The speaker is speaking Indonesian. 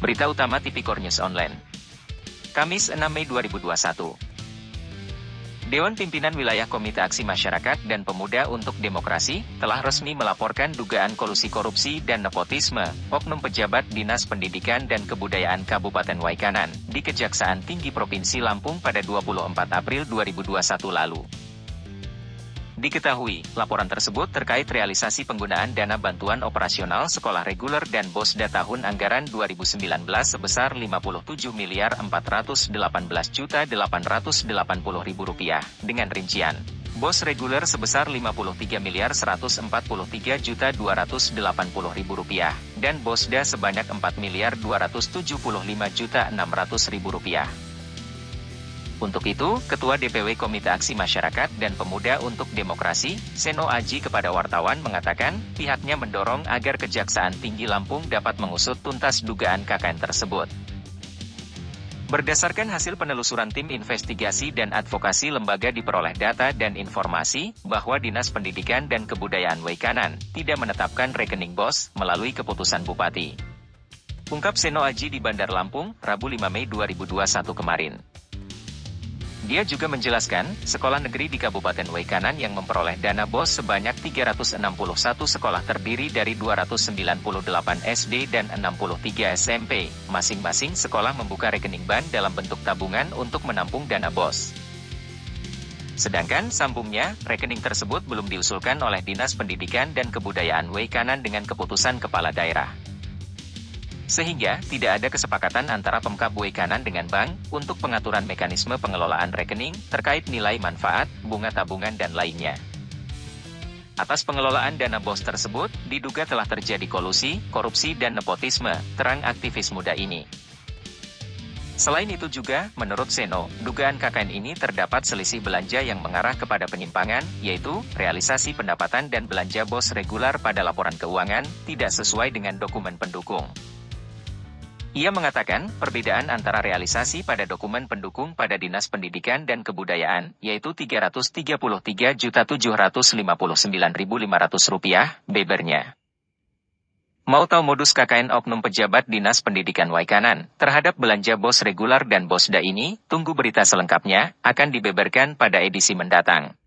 Berita utama Tipikor News Online. Kamis 6 Mei 2021. Dewan Pimpinan Wilayah Komite Aksi Masyarakat dan Pemuda untuk Demokrasi telah resmi melaporkan dugaan kolusi korupsi dan nepotisme oknum pejabat Dinas Pendidikan dan Kebudayaan Kabupaten Waikanan di Kejaksaan Tinggi Provinsi Lampung pada 24 April 2021 lalu. Diketahui, laporan tersebut terkait realisasi penggunaan dana bantuan operasional sekolah reguler dan BOSDA tahun anggaran 2019 sebesar 57 miliar 418 juta 880 ribu rupiah, dengan rincian. BOS reguler sebesar 53 miliar 143 juta 280 ribu rupiah, dan BOSDA sebanyak 4 miliar 275 juta 600 ribu rupiah. Untuk itu, Ketua DPW Komite Aksi Masyarakat dan Pemuda untuk Demokrasi, Seno Aji kepada wartawan mengatakan, pihaknya mendorong agar Kejaksaan Tinggi Lampung dapat mengusut tuntas dugaan KKN tersebut. Berdasarkan hasil penelusuran tim investigasi dan advokasi lembaga diperoleh data dan informasi bahwa Dinas Pendidikan dan Kebudayaan Waikanan tidak menetapkan rekening BOS melalui keputusan Bupati. Ungkap Seno Aji di Bandar Lampung, Rabu 5 Mei 2021 kemarin. Dia juga menjelaskan, sekolah negeri di Kabupaten Waikanan yang memperoleh dana BOS sebanyak 361 sekolah terdiri dari 298 SD dan 63 SMP. Masing-masing sekolah membuka rekening bank dalam bentuk tabungan untuk menampung dana BOS. Sedangkan sambungnya, rekening tersebut belum diusulkan oleh Dinas Pendidikan dan Kebudayaan Waikanan dengan keputusan kepala daerah. Sehingga, tidak ada kesepakatan antara Pemkab Kanan dengan bank, untuk pengaturan mekanisme pengelolaan rekening, terkait nilai manfaat, bunga tabungan dan lainnya. Atas pengelolaan dana BOS tersebut, diduga telah terjadi kolusi, korupsi dan nepotisme, terang aktivis muda ini. Selain itu juga, menurut Seno, dugaan KKN ini terdapat selisih belanja yang mengarah kepada penyimpangan, yaitu, realisasi pendapatan dan belanja BOS regular pada laporan keuangan, tidak sesuai dengan dokumen pendukung. Ia mengatakan, perbedaan antara realisasi pada dokumen pendukung pada Dinas Pendidikan dan Kebudayaan, yaitu Rp333.759.500, bebernya. Mau tahu modus KKN Oknum Pejabat Dinas Pendidikan Waikanan terhadap belanja bos regular dan bosda ini? Tunggu berita selengkapnya, akan dibeberkan pada edisi mendatang.